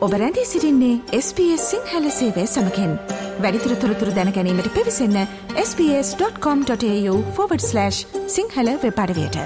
ඔබ රැඳී සිරින්නේ SBS සිංහල සේවය සමකෙන්. වැඩිතුර තොරතුර දැනැනීමට පිවිසන්න ps.com.ta/ Sinhala වෙපඩවයට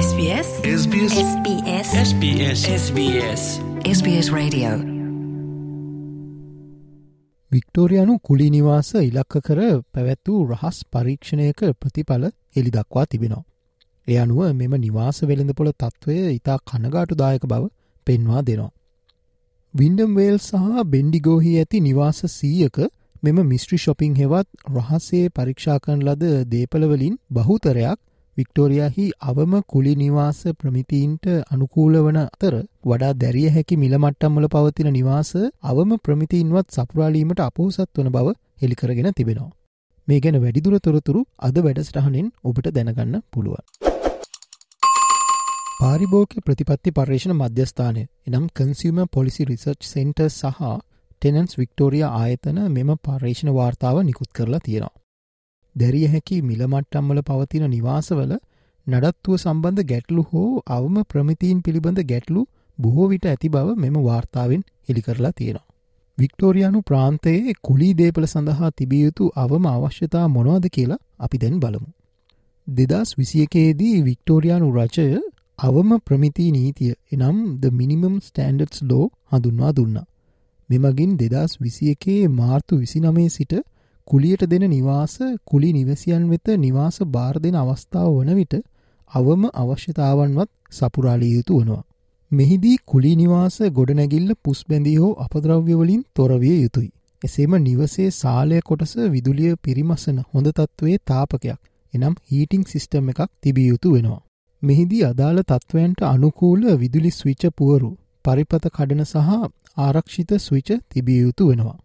SBS SBS SBS SBS SBS SBS Radio. වික්ටෝරයානු කුලි නිවාස ඉලක්ක කර පැවැත් වූ රහස් පරීක්ෂණයක ප්‍රතිඵල එළි දක්වා තිබෙනවා. එය අනුව මෙම නිවාස වෙළඳපොළ තත්ත්වය ඉතා කනගාටු දායක බව පෙන්වා දෙනවා. වින්ඩම් වේල් සහ බෙන්ඩිගෝහි ඇති නිවාස සීයක මෙම මිස්ට්‍රි ශොපිං හෙවත් රහසේ පරීක්ෂාකන් ලද දේපලවලින් බහුතරයක් වික්ටෝරයාහි අවම කුලි නිවාස ප්‍රමිතීන්ට අනුකූල වන අතර වඩා දැරිය හැකි මිලමට්ටම්මල පවතින නිවාස අවම ප්‍රමිතිීන්වත් සපුරාලීමට අපෝසත් වන බව හෙළිකරගෙන තිබෙනවා. මේ ගැන වැඩිදුර තොරතුරු අද වැඩසටහනෙන් ඔබට දැනගන්න පුළුව. පාරිභෝක ප්‍රතිපත්ති පර්ේෂණ මධ්‍යස්ථානය එනම් කන්සිම පොලිසි රිසර්ච් සෙන්ට සහ ටෙනන්ස් වික්ටෝරිය ආයතන මෙම පර්ේෂණ වාර්තාව නිකුත් කරලා තියෙනවා. දැරිය හැකි මිලමට්ටම්මල පවතින නිවාසවල නඩත්තුව සම්බන්ධ ගැටලු හෝ අවම ප්‍රමිතීන් පිළිබඳ ගැටලු බොහෝ විට ඇති බව මෙම වාර්තාවෙන් හෙළි කරලා තියෙනවා. වික්ටෝරියනු ප්‍රාන්තයේ කුලී දේපල සඳහා තිබියයුතු අවම අවශ්‍යතා මොනවද කියලා අපි දැන් බලමු. දෙදස් විසියකේදී වික්ටෝරියානු රචය අවම ප්‍රමිති නීතිය එනම් ද මිනිමම් ස්ටන්ඩඩ්ස් ලෝ හඳුන්වා දුන්නා. මෙමගින් දෙදස් විසි එකේ මාර්තු විසිනමේ සිට කුලියට දෙන නිවාස කුලි නිවසියන් වෙත නිවාස බාර දෙන අවස්ථාව වන විට අවම අවශ්‍යතාවන්වත් සපුරාලිය යුතු වනවා. මෙහිදී කුලි නිවාස ගොඩනැගිල්ල පුස්බැඳී හෝ අපද්‍රව්‍යවලින් තොරවිය යුතුයි. එසේම නිවසේ සාලය කොටස විදුලිය පිරිමසන හොඳ තත්ත්වයේ තාපකයක් එනම් හීටිං සිිස්ටම් එකක් තිබිය යුතු වෙනවා. මෙහිදී අදාළ තත්ත්වයන්ට අනුකූල විදුලි ස්විච පුවරු පරිපත කඩන සහ ආරක්ෂිත ස්විච තිබිය යුතු වෙනවා.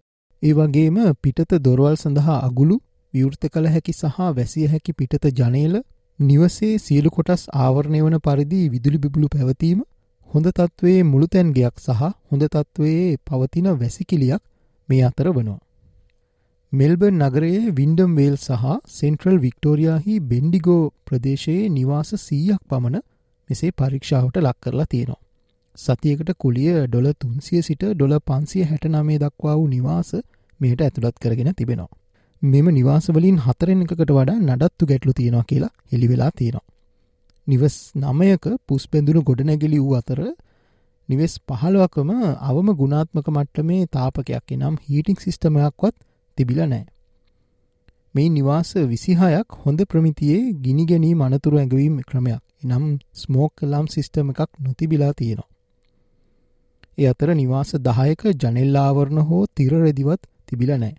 ඒ වගේම පිටත දොරවල් සඳහා අගුළු විවෘත කළ හැකි සහ වැසිය හැකි පිටත ජනේල නිවසේ සියලු කොටස් ආවරණය වන පරිදි විදුලි බිබුලු පැවතීම හොඳ තත්ත්වයේ මුළුතැන්ගයක් සහ හොඳ තත්ත්වයේ පවතින වැසිකිලියක් මේ අතර වනවා. මෙල්බර් නගරයේ වින්ඩම් වේල් සහ සෙන්ට්‍රල් වික්ටෝරයාහි බෙන්ඩිගෝ ප්‍රදේශයේ නිවාස සීයක් පමණ මෙසේ පරීක්ෂාවට ලක් කරලා තියෙනවා. සතියකට කුලිය ඩොල තුන්සිය සිට ඩොල පන්සිය හැටනමේ දක්වා වූ නිවාස මේට ඇතුළත් කරගෙන තිබෙනවා. මෙම නිවාසවලින් හතරෙන් එකකට වඩා නඩත්තු ගැටලු තියෙනවා කියලා හෙළිවෙලා තියෙනවා. නිවස් නමයක පුස්පැඳුණු ගොඩනැගිලි වූ අතර නිවෙස් පහළුවකම අවම ගුණාත්මක මට්ටමේ තාපකයක් නම් හීටික් සිිස්ටමයක්වත් තිබිල නෑ. මේ නිවාස විසිහයක් හොඳ ප්‍රමිතියේ ගිනි ගැනී මනතුරු ඇඟවීම ක්‍රමයක් එනම් ස්මෝක් කලාම් සිිස්ටම එකක් නොතිබිලා තියෙනවා. ඒ අතර නිවාස දහයක ජනෙල්ලාවරණ හෝ තිරරෙදිවත් තිබිල නෑ.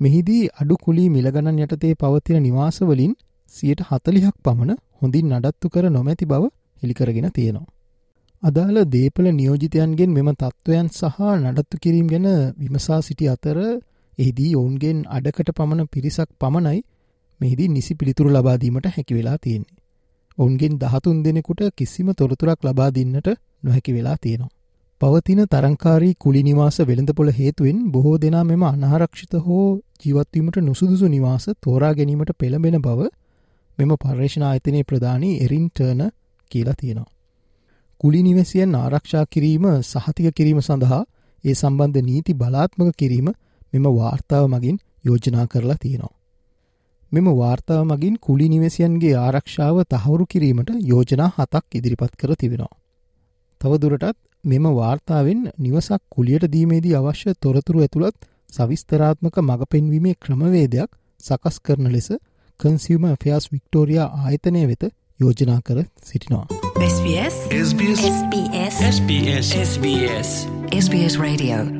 මෙහිදී අඩු කුලී මිලගණන් යටතේ පවතින නිවාසවලින් සියට හතලිහක් පමණ හොඳින් නඩත්තු කර නොමැති බව හෙළිකරගෙන තියෙනවා. අදාළ දේපල නියෝජිතයන්ගෙන් මෙම තත්ත්වයන් සහ නඩත්තු කිරීම් ගැන විමසා සිටි අතර එහිදී ඔවුන්ගෙන් අඩකට පමණ පිරිසක් පමණයි මෙහිදී නිසි පිළිතුරු ලබාදීමට හැකි වෙලා තියෙන්නේ. ඔවුන්ගෙන් දහතුන් දෙනෙකුට කිසිම තොරතුරක් ලබා දින්නට නොහැකි වෙලා තියෙනවා. පවතින තරංකාරී කුලි නිවාස වෙළඳපොළ හේතුවෙන් බොහෝ දෙනා මෙම අනාරක්ෂිත හෝ ජීවත්වීමට නුසුදුසු නිවාස තෝරා ගැනීමට පෙළඹෙන බව මෙම පර්ේෂණ ආයතනයේ ප්‍රධානී එරින්ටර්න කියලා තියෙනවා. කුලි නිවසියන් ආරක්ෂා කිරීම සහතික කිරීම සඳහා ඒ සම්බන්ධ නීති බලාත්මක කිරීම මෙම වාර්තාව මගින් යෝජනා කරලා තියෙනවා. මෙම වාර්තාව මගින් කුලි නිවසියන්ගේ ආරක්ෂාව තහවුරු කිරීමට යෝජනා හතක් ඉදිරිපත් කර තිබෙනවා. තවදුරටත් මෙම වාර්තාවෙන් නිවසක් කුලියට දීමේදී අවශ්‍ය තොරතුරු ඇතුළත් සවිස්තරාත්මක මඟ පෙන්වීමේ ක්‍රමවේදයක් සකස් කරන ලෙස කන්සිවම ෆයාස් වික්ටෝරයා ආයතනය වෙත යෝජනා කර සිටිනවා. SBS SBS SBS SBS SBS SBS Radio